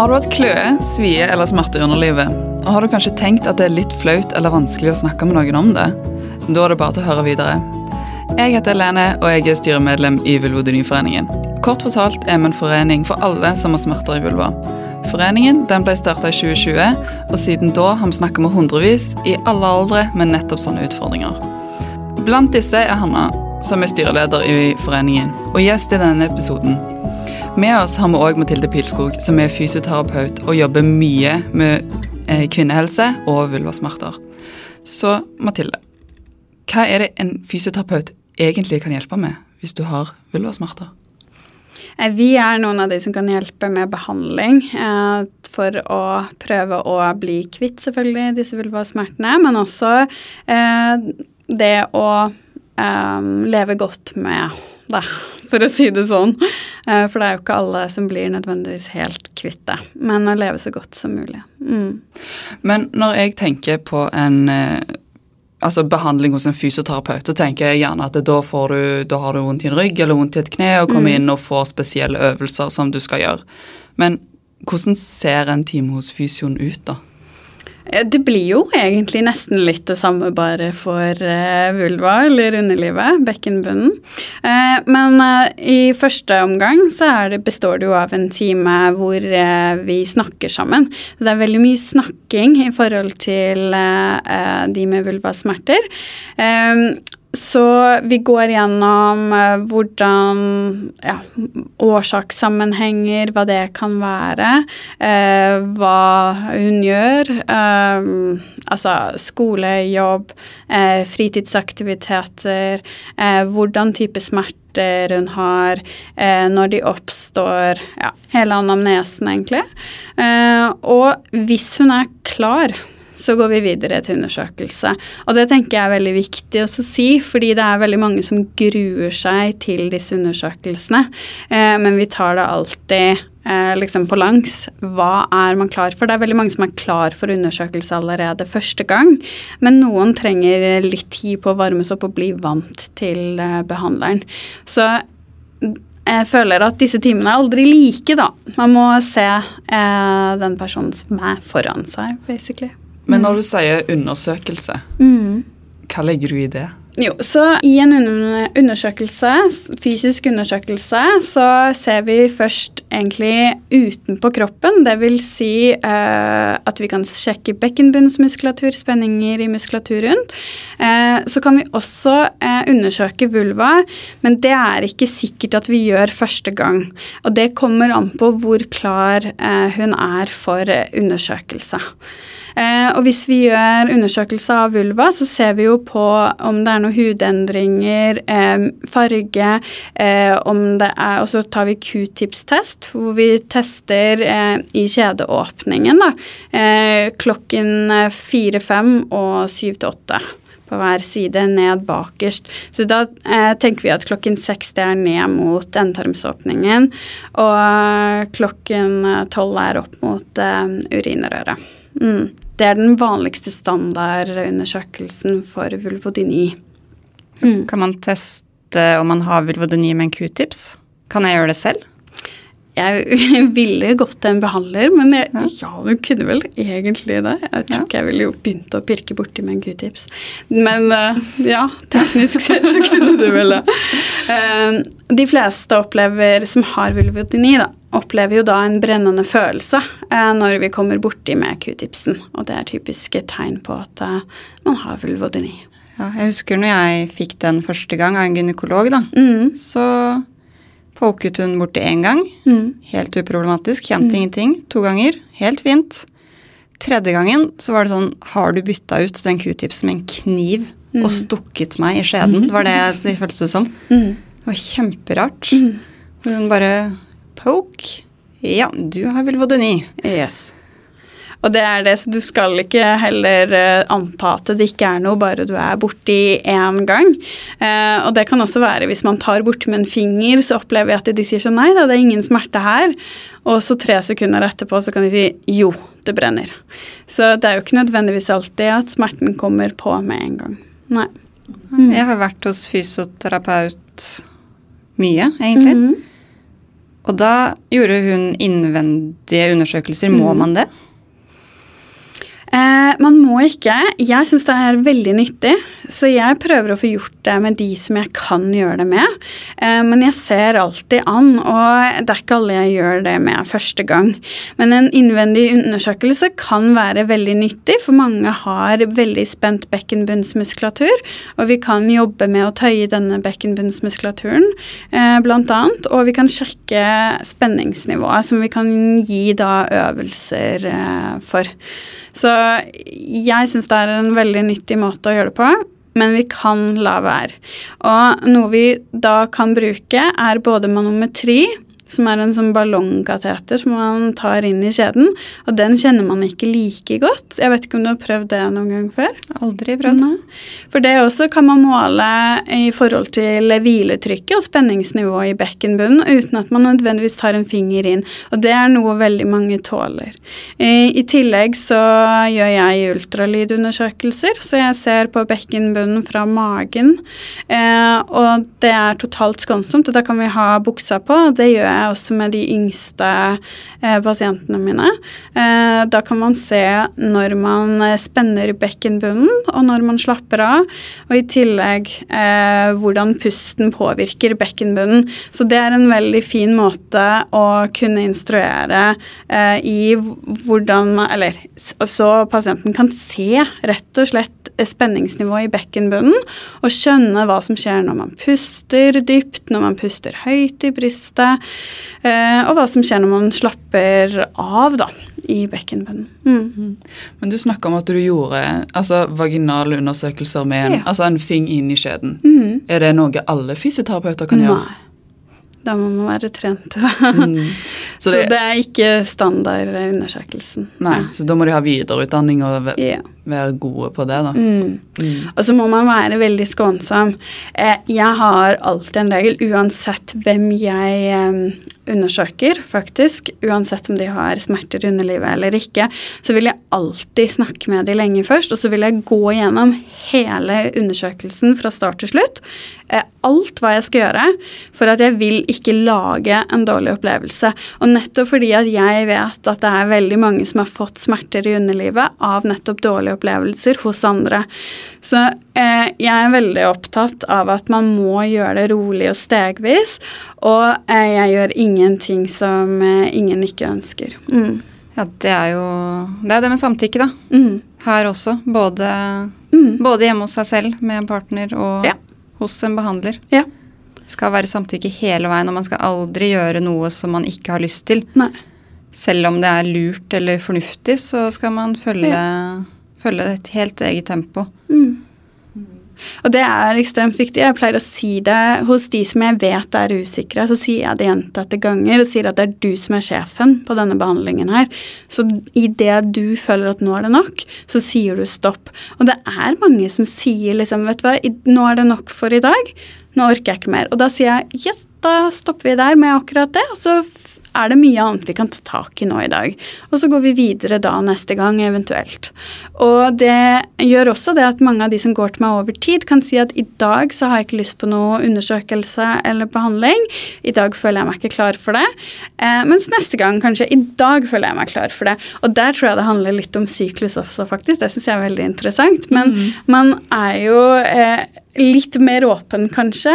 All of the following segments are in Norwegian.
Har du hatt kløe, svie eller smerter i underlivet? Og har du kanskje tenkt at det er litt flaut eller vanskelig å snakke med noen om det? Da er det bare til å høre videre. Jeg heter Lene, og jeg er styremedlem i Vulvodynyforeningen. Kort fortalt er vi en forening for alle som har smerter i vulva. Foreningen den ble starta i 2020, og siden da har vi snakket med hundrevis i alle aldre med nettopp sånne utfordringer. Blant disse er Hanna, som er styreleder i foreningen, og gjest i denne episoden. Med oss har vi òg Mathilde Pilskog, som er fysioterapeut og jobber mye med eh, kvinnehelse og vulvasmerter. Så Mathilde, hva er det en fysioterapeut egentlig kan hjelpe med hvis du har vulvasmerter? Eh, vi er noen av de som kan hjelpe med behandling eh, for å prøve å bli kvitt selvfølgelig disse vulvasmertene, men også eh, det å eh, leve godt med det, for å si det sånn. Eh, for det er jo ikke alle som blir nødvendigvis helt kvitt det, men å leve så godt som mulig. Mm. Men når jeg tenker på en eh, altså behandling hos en fysioterapeut, så tenker jeg gjerne at da, du, da har du vondt i en rygg eller vondt i et kne, og kommer mm. inn og får spesielle øvelser som du skal gjøre. Men hvordan ser en time hos fysioen ut, da? Det blir jo egentlig nesten litt det samme bare for uh, vulva eller underlivet, bekkenbunnen. Uh, men i første omgang så det, består det jo av en time hvor vi snakker sammen. Det er veldig mye snakking i forhold til de med vulvasmerter. Så vi går gjennom uh, hvordan ja, årsakssammenhenger, hva det kan være. eh, hva hun gjør. Eh, altså skole, jobb, fritidsaktiviteter. hvordan type smerter hun har, når de oppstår. Ja, hele anamnesen, egentlig. og hvis hun er klar så går vi videre til undersøkelse. Og det tenker jeg er veldig viktig å si, fordi det er veldig mange som gruer seg til disse undersøkelsene. Eh, men vi tar det alltid eh, liksom på langs. Hva er man klar for? Det er veldig mange som er klar for undersøkelse allerede første gang, men noen trenger litt tid på å varmes opp og bli vant til eh, behandleren. Så jeg føler at disse timene er aldri like, da. Man må se eh, den personen som er foran seg, basically. Men når mm. du sier undersøkelse, mm. hva legger du i det? Jo, så I en undersøkelse, fysisk undersøkelse så ser vi først egentlig utenpå kroppen. Det vil si eh, at vi kan sjekke bekkenbunnsmuskulatur, spenninger i muskulaturen. Eh, så kan vi også eh, undersøke vulva, men det er ikke sikkert at vi gjør første gang. Og det kommer an på hvor klar eh, hun er for eh, undersøkelse. Eh, og hvis vi gjør undersøkelse av vulva, så ser vi jo på om det er noen hudendringer, eh, farge, eh, om det er Og så tar vi q-tips-test, hvor vi tester i kjedeåpningen, da. klokken fire-fem og syv til åtte på hver side, ned bakerst. Så da eh, tenker vi at klokken seks er ned mot endetarmsåpningen, og klokken tolv er opp mot eh, urinrøret. Mm. Det er den vanligste standardundersøkelsen for vulvodyni. Mm. Kan man teste om man har vulvodyni med en q-tips? Kan jeg gjøre det selv? Jeg ville gått til en behandler, men jeg, ja. ja. du kunne vel egentlig det. Jeg tror ja. ikke jeg ville jo begynt å pirke borti med en q-tips. Men uh, ja, teknisk sett så kunne du vel det. Uh, de fleste opplever, som har vulvodyni, da, opplever jo da en brennende følelse eh, når vi kommer borti med q-tipsen. Og det er typiske tegn på at man har vulvodyni. Ja, jeg husker når jeg fikk den første gang av en gynekolog, da. Mm. Så Poket hun borti én gang. Mm. Helt uproblematisk. Kjente mm. ingenting. To ganger. Helt fint. Tredje gangen så var det sånn Har du bytta ut den q-tipsen med en kniv mm. og stukket meg i skjeden? Det var det det føltes som. Mm. Det var kjemperart. Mm. Hun bare Poke. Ja, du har vel vodyni. Yes. Og det er det, så du skal ikke heller uh, anta at det ikke er noe, bare du er borti én gang. Eh, og det kan også være hvis man tar borti med en finger, så opplever jeg at de sier sånn nei da, det er ingen smerte her. Og så tre sekunder etterpå så kan de si jo, det brenner. Så det er jo ikke nødvendigvis alltid at smerten kommer på med en gang. Nei. Mm. Jeg har vært hos fysioterapeut mye, egentlig. Mm -hmm. Og da gjorde hun innvendige undersøkelser. Må Mm. man det? Eh, man må ikke. Jeg syns det er veldig nyttig, så jeg prøver å få gjort det med de som jeg kan gjøre det med. Eh, men jeg ser alltid an, og det er ikke alle jeg gjør det med første gang. Men en innvendig undersøkelse kan være veldig nyttig, for mange har veldig spent bekkenbunnsmuskulatur, og vi kan jobbe med å tøye denne bekkenbunnsmuskulaturen, eh, blant annet, og vi kan sjekke spenningsnivået, som vi kan gi da øvelser eh, for. Så jeg syns det er en veldig nyttig måte å gjøre det på, men vi kan la være. Og noe vi da kan bruke, er både manometri, som er en sånn ballongkateter som man tar inn i skjeden, og den kjenner man ikke like godt. Jeg vet ikke om du har prøvd det noen gang før? Aldri prøvd. Nå. For det også kan man måle i forhold til hviletrykket og spenningsnivået i bekkenbunnen uten at man nødvendigvis tar en finger inn. Og det er noe veldig mange tåler. I, i tillegg så gjør jeg ultralydundersøkelser, så jeg ser på bekkenbunnen fra magen. Eh, og det er totalt skånsomt, og da kan vi ha buksa på. og Det gjør jeg også med de yngste eh, pasientene mine. Eh, da kan man se når man eh, spenner bekkenbunnen, og når man slapper av. Og i tillegg hvordan pusten påvirker bekkenbunnen. Så det er en veldig fin måte å kunne instruere i hvordan Eller så pasienten kan se rett og slett spenningsnivået i bekkenbunnen, og skjønne hva som skjer når man puster dypt, når man puster høyt i brystet, eh, og hva som skjer når man slapper av da, i bekkenbunnen. Mm. Men du snakka om at du gjorde altså, vaginale undersøkelser med en, Ja. altså, en fing inn i skjeden. Mm. Er det noe alle fysioterapeuter kan gjøre? Nei. Da må man være trent til det. Mm. Så, det, det er ikke standardundersøkelsen. nei, så da må de ha videreutdanning og Ja. Være gode på det, da. Mm. Mm. Og så må man være veldig skånsom. Eh, jeg har alltid en regel, uansett hvem jeg eh, undersøker, faktisk, uansett om de har smerter i underlivet eller ikke, så vil jeg alltid snakke med de lenge først, og så vil jeg gå gjennom hele undersøkelsen fra start til slutt. Eh, alt hva jeg skal gjøre, for at jeg vil ikke lage en dårlig opplevelse. Og nettopp fordi at jeg vet at det er veldig mange som har fått smerter i underlivet av nettopp dårlige opplevelser hos andre. Så eh, jeg er veldig opptatt av at man må gjøre det rolig og stegvis. Og eh, jeg gjør ingenting som eh, ingen ikke ønsker. Mm. Ja, det er jo Det er det med samtykke, da. Mm. Her også. Både, Mm. både hjemme hos seg selv med en partner og Ja. hos en behandler. Ja. Det skal være samtykke hele veien, og man skal aldri gjøre noe som man ikke har lyst til. Nei. Selv om det er lurt eller fornuftig, så skal man følge, følge et helt eget tempo. Mm. Og det er ekstremt viktig. Jeg pleier å si det hos de som jeg vet er usikre. Så sier jeg det gjentatte ganger og sier at det er du som er sjefen på denne behandlingen her. Så idet du føler at nå er det nok, så sier du stopp. Og det er mange som sier liksom, vet du hva, nå er det nok for i dag. Nå orker jeg ikke mer. Og da sier jeg yes, da stopper vi der med akkurat det. Og så er det mye annet vi kan ta tak i nå i dag. Og så går vi videre da neste gang eventuelt. Og det gjør også det at mange av de som går til meg over tid, kan si at i dag så har jeg ikke lyst på noe undersøkelse eller behandling. I dag føler jeg meg ikke klar for det. Eh, mens neste gang kanskje i dag føler jeg meg klar for det. Og der tror jeg det handler litt om syklus også, faktisk. Det syns jeg er veldig interessant. Men man er jo eh, litt mer åpen, kanskje,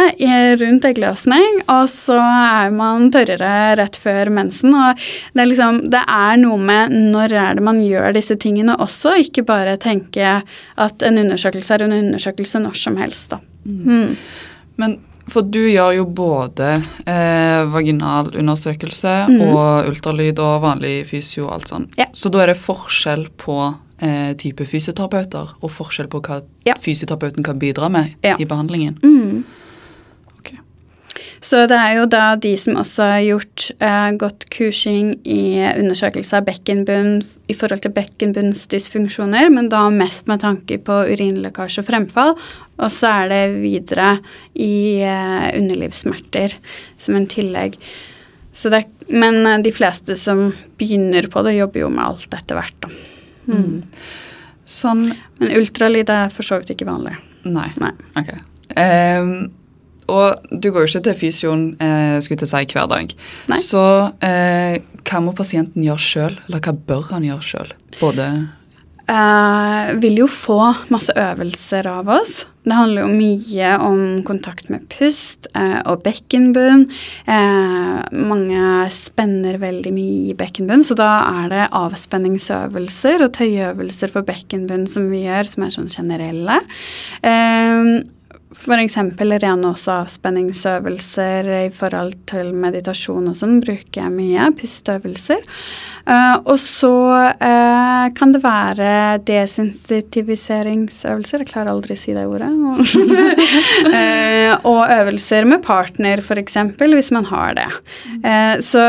rundt eggløsning. Og så er man tørrere rett før mensen. Og det er liksom Det er noe med når er det man gjør disse tingene også, ikke bare tenke at en undersøkelse er en undersøkelse når som helst, da. Mm. Men for du gjør jo både eh, vaginalundersøkelse mm. og ultralyd og vanlig fysio og alt sånt. Ja. Så da er det forskjell på eh, type fysioterapeuter og forskjell på hva Ja. fysioterapeuten kan bidra med Ja. i behandlingen. Mm. Okay. Så det er jo da de som også har gjort eh, godt kursing i undersøkelse av bekkenbunn i forhold til bekkenbunnsdysfunksjoner, men da mest med tanke på urinlekkasje og fremfall. Og så er det videre i eh, underlivssmerter som en tillegg. Så det, men eh, de fleste som begynner på det, jobber jo med alt etter hvert. Da. Mm. Sånn Men ultralyd er for så vidt ikke vanlig. Nei. Nei. Ok. Um, Og du går jo ikke til fysioen eh, skulle til å si, hver dag. Nei. Så eh, hva må pasienten gjøre sjøl, eller hva bør han gjøre sjøl? Både eh, vil jo få masse øvelser av oss. Det handler jo mye om kontakt med pust eh, og bekkenbunn. Eh, mange spenner veldig mye i bekkenbunn, så da er det avspenningsøvelser og tøyeøvelser for bekkenbunn som vi gjør, som er sånn generelle. Eh, F.eks. rene også avspenningsøvelser i forhold til meditasjon og sånn bruker jeg mye. Pusteøvelser. Uh, og så uh, kan det være desensitiviseringsøvelser. Jeg klarer aldri å si det ordet. uh, og øvelser med partner, f.eks., hvis man har det. så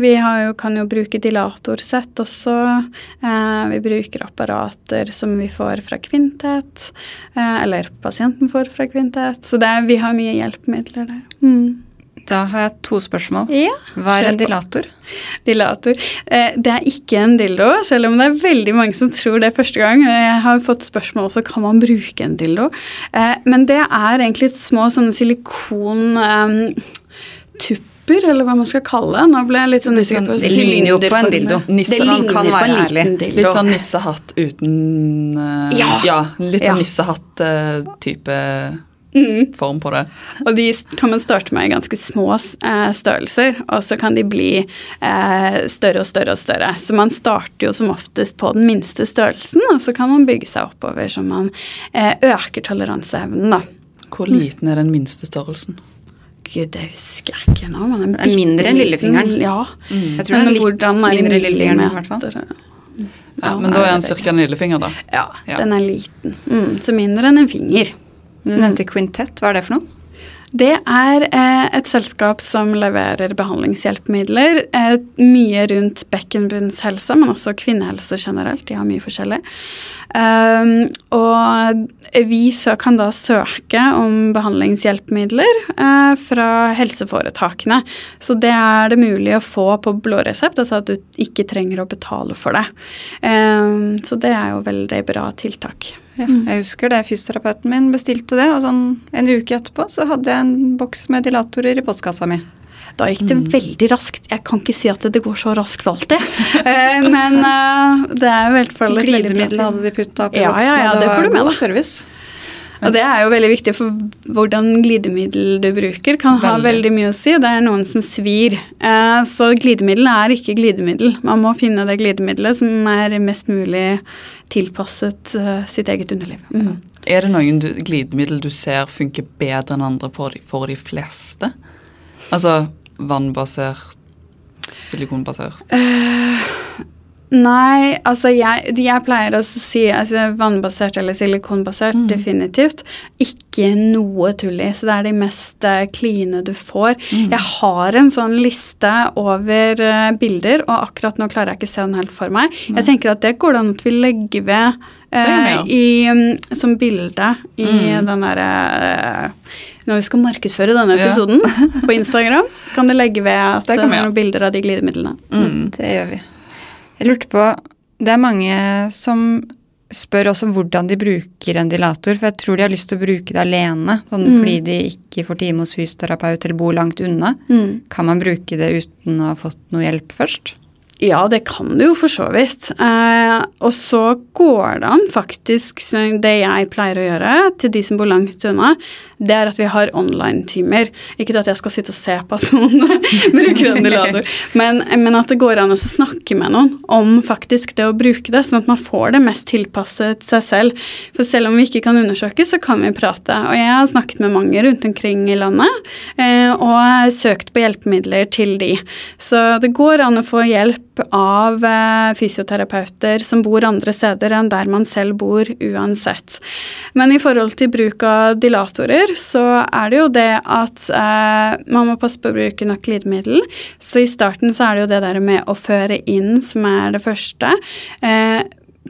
vi jo, kan jo bruke dilatorsett også. vi bruker apparater som vi får fra Kvintet. eller pasienten får fra Kvintet. Så det, vi har mye hjelpemidler der. Mm. Da har jeg to spørsmål. Ja, Hva er en dilator? Dilator. Eh, det er ikke en dildo, selv om det er veldig mange som tror det første gang. Jeg har fått spørsmål også kan man bruke en dildo. Eh, men det er egentlig små sånne silikontupper eller hva man skal kalle det. Nå ble jeg litt sånn usikker på Det ligner jo på en dildo. Nisse, det kan være ærlig. Litt sånn nissehatt uten uh, ja. ja. Litt sånn ja. nissehatt-type mm. form på det. Og de kan man starte med i ganske små eh, størrelser, og så kan de bli eh, større og større og større. Så man starter jo som oftest på den minste størrelsen, og så kan man bygge seg oppover så man eh, øker toleranseevnen, da. Hvor liten er den minste størrelsen? Gud, det husker jeg ikke nå. Men det er mindre enn lillefingeren. Ja. Mm. Jeg tror men det er litt mindre enn lillefingeren i hvert fall. Ja, men da er den ca. en lillefinger, da? Ja, ja, den er liten. Mm, så mindre enn en finger. Du nevnte Quintet. Hva er det for noe? Det er eh, et selskap som leverer behandlingshjelpemidler. Eh, mye rundt bekkenbunnshelse, men også kvinnehelse generelt. De har mye forskjellig. Um, og vi kan da søke om behandlingshjelpemidler uh, fra helseforetakene. Så det er det mulig å få på blå resept, altså at du ikke trenger å betale for det. Um, så det er jo veldig bra tiltak. Ja, jeg husker det. Fysioterapeuten min bestilte det, og sånn en uke etterpå så hadde jeg en boks med dilatorer i postkassa mi. Da gikk det mm. veldig raskt. Jeg kan ikke si at det går så raskt alltid, uh, men uh, det er jo i hvert fall Glidemiddel hadde de putta oppi ja, boksen, ja, ja, og det, det var god service. Og det er jo veldig viktig, for hvordan glidemiddel du bruker, kan ha veldig, veldig mye å si. Det er noen som svir. Uh, så glidemiddel er ikke glidemiddel. Man må finne det glidemiddelet som er mest mulig tilpasset sitt eget underliv. Mm. Er det noen du, glidemiddel du ser funker bedre enn andre for de, for de fleste? Altså vannbasert, silikonbasert? Uh, nei, altså jeg, jeg, pleier å si altså vannbasert eller silikonbasert, mm. definitivt. Ikke noe tull i. Så det er de mest kline du får. Mm. Jeg har en sånn liste over uh, bilder, og akkurat nå klarer jeg ikke å se den helt for meg. Nei. Jeg tenker at det går an at vi legger ved uh, i, um, som bilde i mm. den derre når vi skal markedsføre denne episoden ja. på Instagram, så kan du legge ved at det, er noen bilder av de glidemidlene. Mm, det gjør vi. Jeg lurte på Det er mange som spør også hvordan de bruker en dilator, for jeg tror de har lyst til å bruke det alene, sånn mm. fordi de ikke får time hos fysioterapeut eller bor langt unna. Mm. Kan man bruke det uten å ha fått noe hjelp først? Ja, det kan du jo for så vidt. Eh, og så går det an faktisk, det jeg pleier å gjøre til de som bor langt unna, det er at vi har online-timer. Ikke at jeg skal sitte og se på at noen bruker ventilator, men, men, at det går an å snakke med noen om faktisk det å bruke det, sånn at man får det mest tilpasset seg selv. For selv om vi ikke kan undersøke, så kan vi prate. Og jeg har snakket med mange rundt omkring i landet eh, og søkt på hjelpemidler til de. Så det går an å få hjelp av eh, fysioterapeuter som bor andre steder enn der man selv bor, uansett. Men i forhold til bruk av dilatorer, så er det jo det at eh, man må passe på å bruke nok glidemiddel. Så i starten så er det jo det der med å føre inn som er det første. Eh,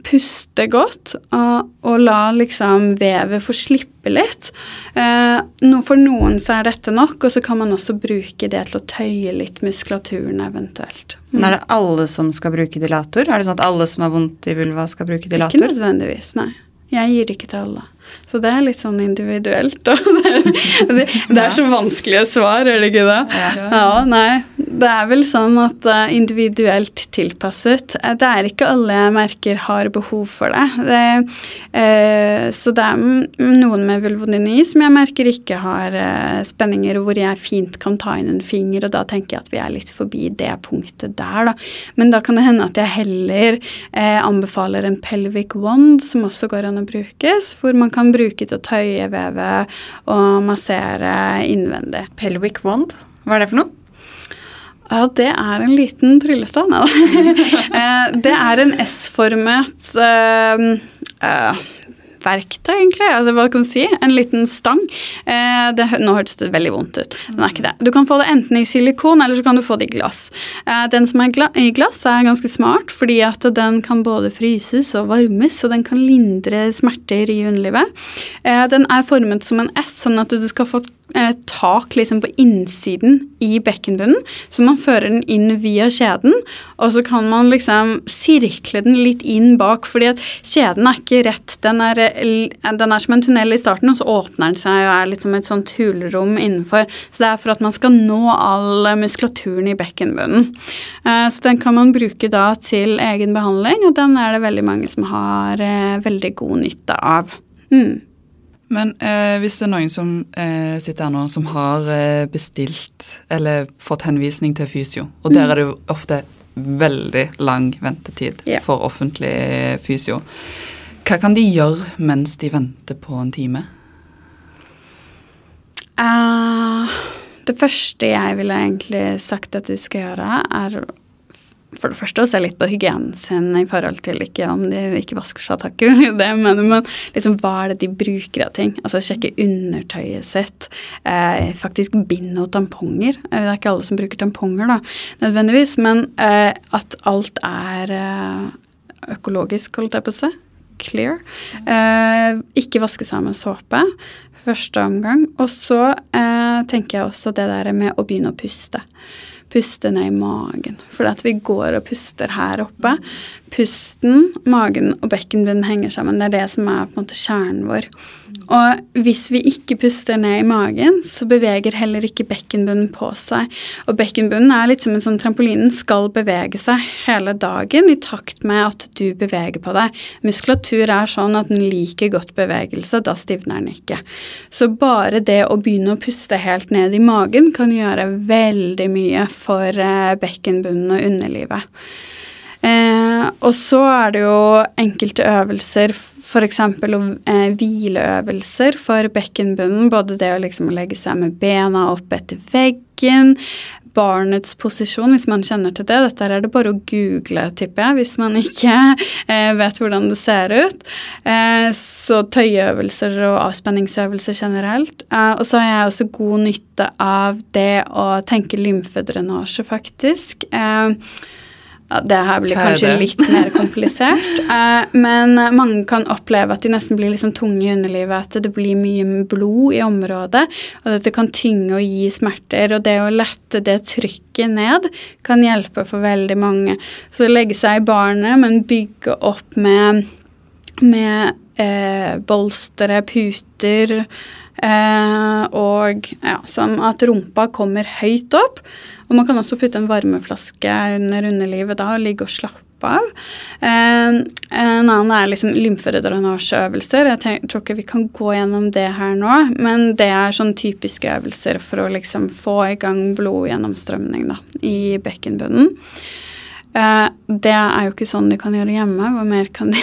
puste godt og, og, la liksom vevet få slippe litt. Eh, for noen så er dette nok, og så kan man også bruke det til å tøye litt muskulaturen eventuelt. Mm. Men Er det alle som skal bruke dilator? Er det sånn at alle som har vondt i vulva, skal bruke dilator? Ikke nødvendigvis, nei. Jeg gir det ikke til alle. Så det er litt sånn individuelt, da. Det, det, er så vanskelige svar, er det ikke det? Ja, nei. Det er vel sånn at uh, individuelt tilpasset uh, Det er ikke alle jeg merker har behov for det. det uh, så det er noen med vulvodyni som jeg merker ikke har spenninger, hvor jeg fint kan ta inn en finger, og da tenker jeg at vi er litt forbi det punktet der, da. Men da kan det hende at jeg heller anbefaler en pelvic wand, som også går an å brukes, hvor man kan bruke til å tøye vevet og massere innvendig. Pelvic wand, hva er det for noe? Ja, det er en liten tryllestav. Eh, det er en S-formet uh, uh, verktøy, egentlig. Altså, hva kan du si? En liten stang. Eh, det, nå hørtes det veldig vondt ut. Den er ikke det. Du kan få det enten i silikon, eller så kan du få det i glass. Eh, den som er gla i glass, er ganske smart, fordi at den kan både fryses og varmes, og den kan lindre smerter i underlivet. Eh, den er formet som en S, sånn at du skal få eh, tak liksom på innsiden i bekkenbunnen, så man fører den inn via kjeden, og så kan man liksom sirkle den litt inn bak, fordi at kjeden er ikke rett. Den er, den er som en tunnel i starten, og så åpner den seg og er litt som et sånt hulrom innenfor. Så det er for at man skal nå all muskulaturen i bekkenbunnen. Eh, så den kan man bruke da til egen behandling, og den er det veldig mange som har eh, veldig god nytte av. Mm. Men eh, hvis det er noen som eh, sitter her nå, som har eh, bestilt eller fått henvisning til fysio, og der mm. er det jo ofte veldig lang ventetid yeah. for offentlig fysio, hva kan de gjøre mens de venter på en time? Uh, det første jeg ville egentlig sagt at de skal gjøre, er for det første å se litt på hygienen sin i forhold til ikke om de ikke vasker seg, takk det, men, men liksom, hva er det de bruker av ting? Altså sjekke undertøyet sitt. Eh, faktisk bind og tamponger. Eh, det er ikke alle som bruker tamponger, da, nødvendigvis, men eh, at alt er eh, økologisk, holdt jeg på å si. Clear. Eh, ikke vaske seg med såpe første omgang. Og så eh, tenker jeg også det der med å begynne å puste puste ned i magen. For at vi går og puster her oppe. Pusten, magen og bekkenbunnen henger sammen. Det er det som er på en måte kjernen vår. Og hvis vi ikke puster ned i magen, så beveger heller ikke bekkenbunnen på seg. Og bekkenbunnen er litt som en sånn trampolinen skal bevege seg hele dagen i takt med at du beveger på deg. Muskulatur er sånn at den liker godt bevegelse, da stivner den ikke. Så bare det å begynne å puste helt ned i magen kan gjøre veldig mye for eh, bekkenbunnen og underlivet. Eh, og så er det jo enkelte øvelser, f.eks. Eh, hvileøvelser for bekkenbunnen. Både det å liksom legge seg med bena opp etter veggen, barnets posisjon, hvis man kjenner til det. Dette er det bare å google, tipper jeg, hvis man ikke eh, vet hvordan det ser ut. Eh, så tøyeøvelser og avspenningsøvelser generelt. Eh, og så har jeg også god nytte av det å tenke lymfedrenasje, faktisk. Eh, det her blir kanskje litt mer komplisert. Uh, men mange kan oppleve at de nesten blir liksom tunge i underlivet. At det blir mye blod i området, og at det kan tynge og gi smerter. Og det å lette det trykket ned kan hjelpe for veldig mange. Så legge seg i barnet, men bygge opp med, med eh, bolstere, puter. Uh, og ja, sånn at rumpa kommer høyt opp. Og man kan også putte en varmeflaske under underlivet da og ligge og slappe av. En, en annen er liksom lymfedrenasjeøvelser. Jeg tror ikke vi kan gå gjennom det her nå, men det er sånn typiske øvelser for å liksom få i gang blodgjennomstrømning da, i bekkenbunnen. Uh, det er jo ikke sånn de kan gjøre hjemme. Hva mer kan de?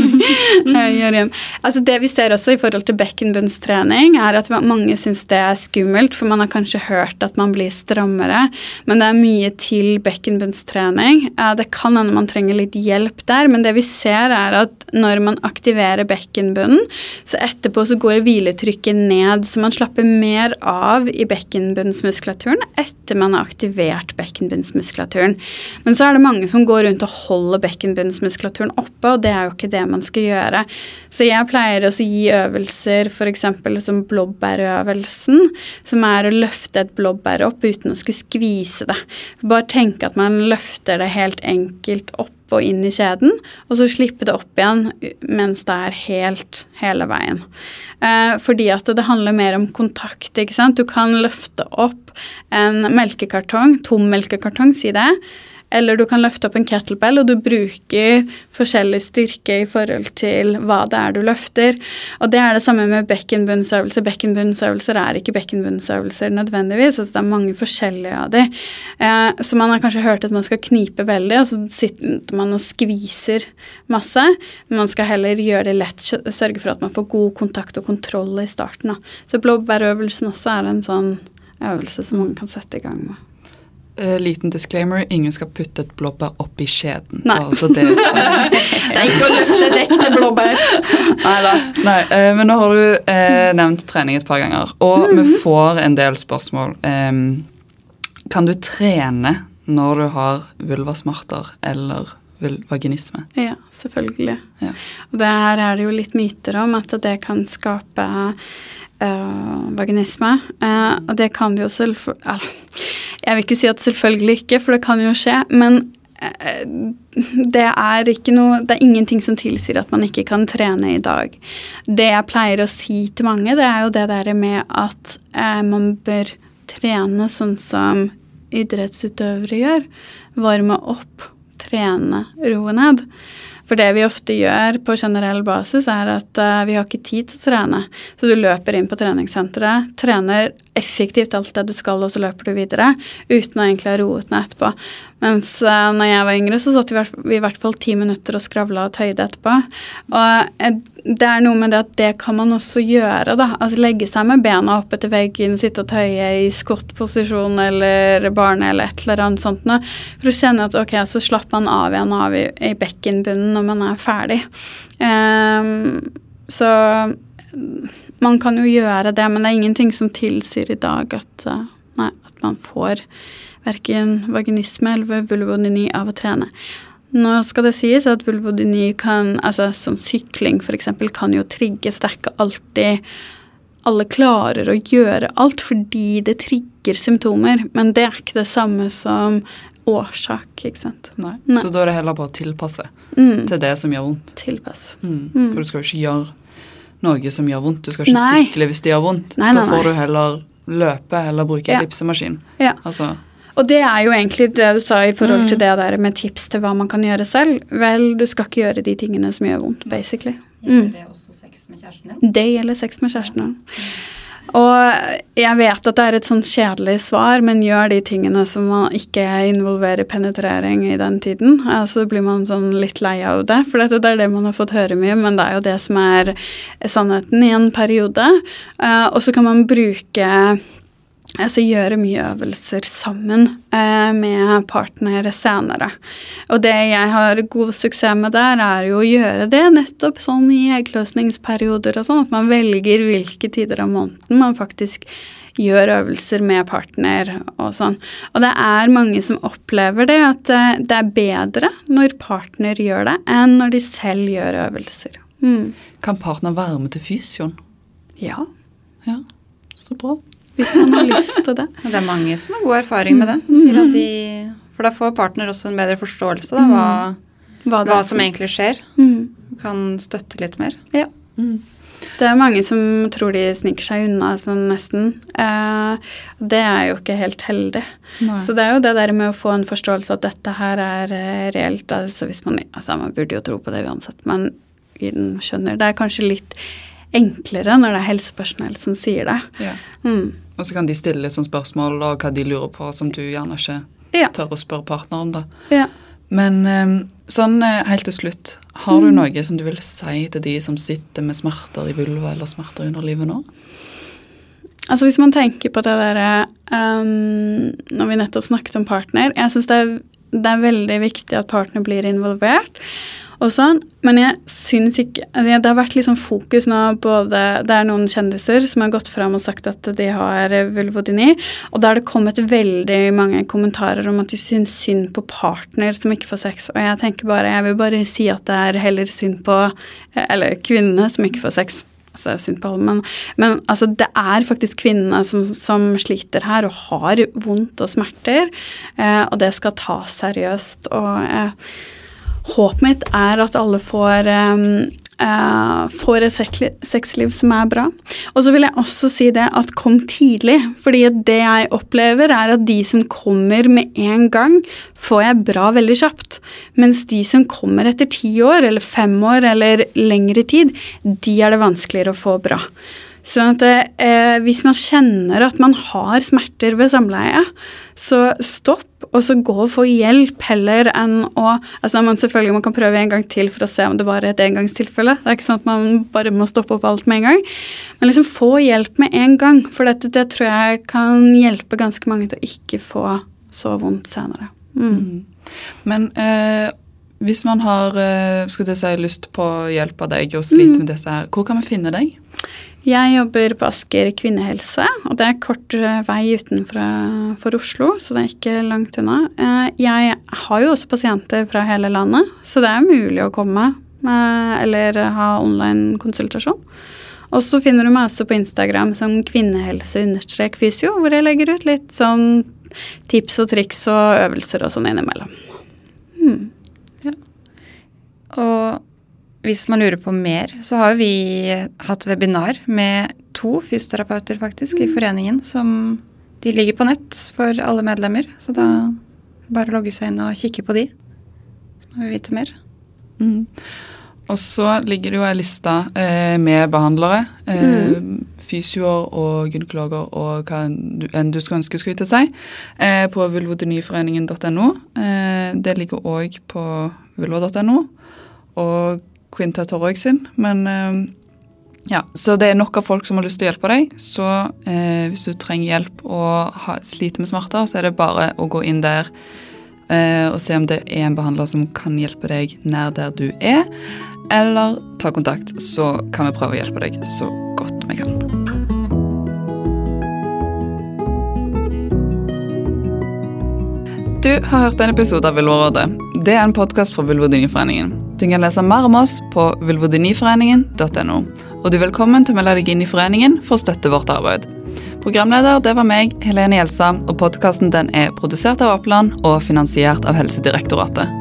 Altså Det vi ser også i forhold til bekkenbunnstrening, er at mange syns det er skummelt, for man har kanskje hørt at man blir strammere, men det er mye til bekkenbunnstrening. Uh, det kan hende man trenger litt hjelp der, men det vi ser, er at når man aktiverer bekkenbunnen, så etterpå så går hviletrykket ned, så man slapper mer av i bekkenbunnsmuskulaturen etter man har aktivert bekkenbunnsmuskulaturen. Men så er det mange som går rundt og holder bekkenbunnsmuskulaturen oppe, og det er jo ikke det man skal gjøre. Så jeg pleier også å gi øvelser f.eks. som blåbærøvelsen, som er å løfte et blåbær opp uten å skulle skvise det. Bare tenke at man løfter det helt enkelt opp og inn i kjeden, og så slippe det opp igjen mens det er helt hele veien. Eh, fordi at det handler mer om kontakt. ikke sant? Du kan løfte opp en melkekartong, tom melkekartong, si det, eller du kan løfte opp en kettlebell, og du bruker forskjellig styrke i forhold til hva det er du løfter. Og det er det samme med bekkenbunnsøvelser. Bekkenbunnsøvelser er ikke bekkenbunnsøvelser nødvendigvis. altså Det er mange forskjellige av de. Eh, så man har kanskje hørt at man skal knipe veldig, og så sitter man og skviser masse. Men man skal heller gjøre det lett, sørge for at man får god kontakt og kontroll i starten. Da. Så blåbærøvelsen også er en sånn øvelse som man kan sette i gang med. Uh, liten disclaimer, ingen skal putte et blåbær oppi skjeden. Nei. Altså det, det er ikke å løfte et ekte blåbær. Neida. Nei uh, men nå har du uh, nevnt trening et par ganger, og mm. vi får en del spørsmål. Um, kan du trene når du har vulvasmerter eller vaginisme? Ja, selvfølgelig. Ja. Og det her er det jo litt myter om at det kan skape uh, vaginisme. Uh, og det kan det jo selvfølgelig Jeg vil ikke si at selvfølgelig ikke, for det kan jo skje. Men uh, det er noe Det er ingenting som tilsier at man ikke kan trene i dag. Det jeg pleier å si til mange, det er jo det der med at man bør trene sånn som idrettsutøvere gjør. Varme opp, trene, roe ned. For det vi ofte gjør på generell basis, er at uh, vi har ikke tid til å trene. Så du løper inn på treningssenteret, trener effektivt alt det du skal, og så løper du videre uten å egentlig ha roet ned etterpå. Mens uh, når jeg var yngre, så satt vi i hvert fall ti minutter og skravla og tøyde etterpå. Og uh, det er noe med det at det kan man også gjøre, da. Altså legge seg med bena opp etter veggen, sitte og tøye i skottposisjon eller barne eller et eller annet sånt noe. For å kjenne at ok, så slapper man av igjen av i, i bekkenbunnen når man er ferdig. Um, så man kan jo gjøre det, men det er ingenting som tilsier i dag at, uh, nei, at man får verken vaginisme eller vulvodyni av å trene. Nå skal det sies at vulvodyni kan, altså som sykling f.eks., kan jo trigges. Det er ikke alltid alle klarer å gjøre alt fordi det trigger symptomer, men det er ikke det samme som årsak, ikke sant. Nei. Nei. Så da er det heller bare å tilpasse mm. til det som gjør vondt. Tilpass. Mm. Mm. For du skal jo ikke gjøre noe som gjør vondt. Du skal ikke nei. sykle hvis det gjør vondt. Nei, da får du heller løpe eller bruke ja. ellipsemaskin. Ja. Altså, og det er jo egentlig det du sa i forhold til mm. det der med tips til hva man kan gjøre selv. Vel, du skal ikke gjøre de tingene som gjør vondt, basically. Gjelder mm. det også sex med kjæresten din? Det gjelder sex med kjæresten din. Og jeg vet at det er et sånn kjedelig svar, men gjør de tingene som man ikke involverer penetrering i den tiden. Så altså blir man sånn litt lei av det, for dette, det er det man har fått høre mye, men det er jo det som er sannheten i en periode. Uh, og så kan man bruke altså gjøre mye øvelser sammen eh, med partnere senere. Og det jeg har god suksess med der, er jo å gjøre det nettopp sånn i eggløsningsperioder og sånn, at man velger hvilke tider av måneden man faktisk gjør øvelser med partner og sånn. Og det er mange som opplever det, at eh, det er bedre når partner gjør det, enn når de selv gjør øvelser. Mm. Kan partner være med til fysioen? Ja. Ja, så bra hvis man har lyst til det. Det er mange som har god erfaring med det. Sier at de, for da får partner også en bedre forståelse av hva, hva, hva, som egentlig skjer. Mm. Kan støtte litt mer. Ja. Mm. Det er mange som tror de sniker seg unna sånn nesten. Eh, det er jo ikke helt heldig. Nei. Så det er jo det der med å få en forståelse at dette her er eh, reelt. Altså hvis man, altså man burde jo tro på det uansett, men skjønner. Det er kanskje litt enklere når det er helsepersonell som sier det. Ja. Mm. Og så kan de stille litt sånn spørsmål og hva de lurer på som du gjerne ikke ja. tør å spørre partner om. Ja. Men ehm, sånn eh, helt til slutt, har du mm. noe som du vil si til de som sitter med smerter i vulva eller smerter under livet nå? Altså Hvis man tenker på det derre um, Når vi nettopp snakket om partner Jeg syns det, det, er veldig viktig at partner blir involvert og sånn. Men jeg syns ikke Det har vært liksom fokus nå både Det er noen kjendiser som har gått fram og sagt at de har vulvodyni, og da har det kommet veldig mange kommentarer om at de syns synd på partner som ikke får sex. Og jeg tenker bare Jeg vil bare si at det er heller synd på Eller kvinnene som ikke får sex. Altså, synd på alle, men, men altså, det er faktisk kvinnene som, som, sliter her og har vondt og smerter, eh, og det skal tas seriøst. og eh, håpet mitt er at alle får uh, får et sexliv som er bra. Og så vil jeg også si det at kom tidlig. fordi det jeg opplever, er at de som kommer med en gang, får jeg bra veldig kjapt. Mens de som kommer etter ti år eller fem år eller lengre tid, de er det vanskeligere å få bra. Sånn at eh, hvis man kjenner at man har smerter ved samleie, så stopp, og så gå og få hjelp heller enn å altså man Selvfølgelig man kan prøve en gang til for å se om det bare er et engangstilfelle. Det er ikke sånn at man bare må stoppe opp alt med en gang. Men liksom få hjelp med en gang, for dette det tror jeg kan hjelpe ganske mange til å ikke få så vondt senere. Mm. Mm. Men eh, hvis man har eh, si, lyst på hjelp av deg og sliter mm. med disse her, hvor kan vi finne deg? Jeg jobber på Asker kvinnehelse, og det er kort eh, vei utenfor Oslo, så det er ikke langt unna. Eh, jeg har jo også pasienter fra hele landet, så det er mulig å komme eh, eller ha online konsultasjon. Og så finner du meg også på Instagram som kvinnehelse-fysio, hvor jeg legger ut litt sånn tips og triks og øvelser og sånn innimellom. Hmm. Ja. Og hvis man lurer på mer, så har vi hatt webinar med to fysioterapeuter faktisk mm. i foreningen. som De ligger på nett for alle medlemmer, så da bare logge seg inn og kikke på de. Så må vi vite mer. Mm. Og så ligger det jo ei liste eh, med behandlere. Eh, mm. Fysioer og gynekologer og hva enn du skulle ønske skulle til seg. eh, på vulvodenyforeningen.no. Eh, det ligger òg på vulva.no. Og Quinta Torrøg sin. Men eh, ja, Så det er nok av folk som har lyst til å hjelpe deg. Så eh, hvis du trenger hjelp og ha, sliter med smerter, så er det bare å gå inn der eh, og se om det er en behandler som kan hjelpe deg nær der du er. Eller ta kontakt, så kan vi prøve å hjelpe deg så godt vi kan. Du har hørt en episode av Vulvarådet. Det er en podkast fra Vulvodyniforeningen. Du kan lese mer om oss på vulvodyniforeningen.no. Og du er velkommen til å melde deg inn i foreningen for å støtte vårt arbeid. Programleder det var meg, Helene Gjelsa, og podkasten er produsert av Oppland og finansiert av Helsedirektoratet.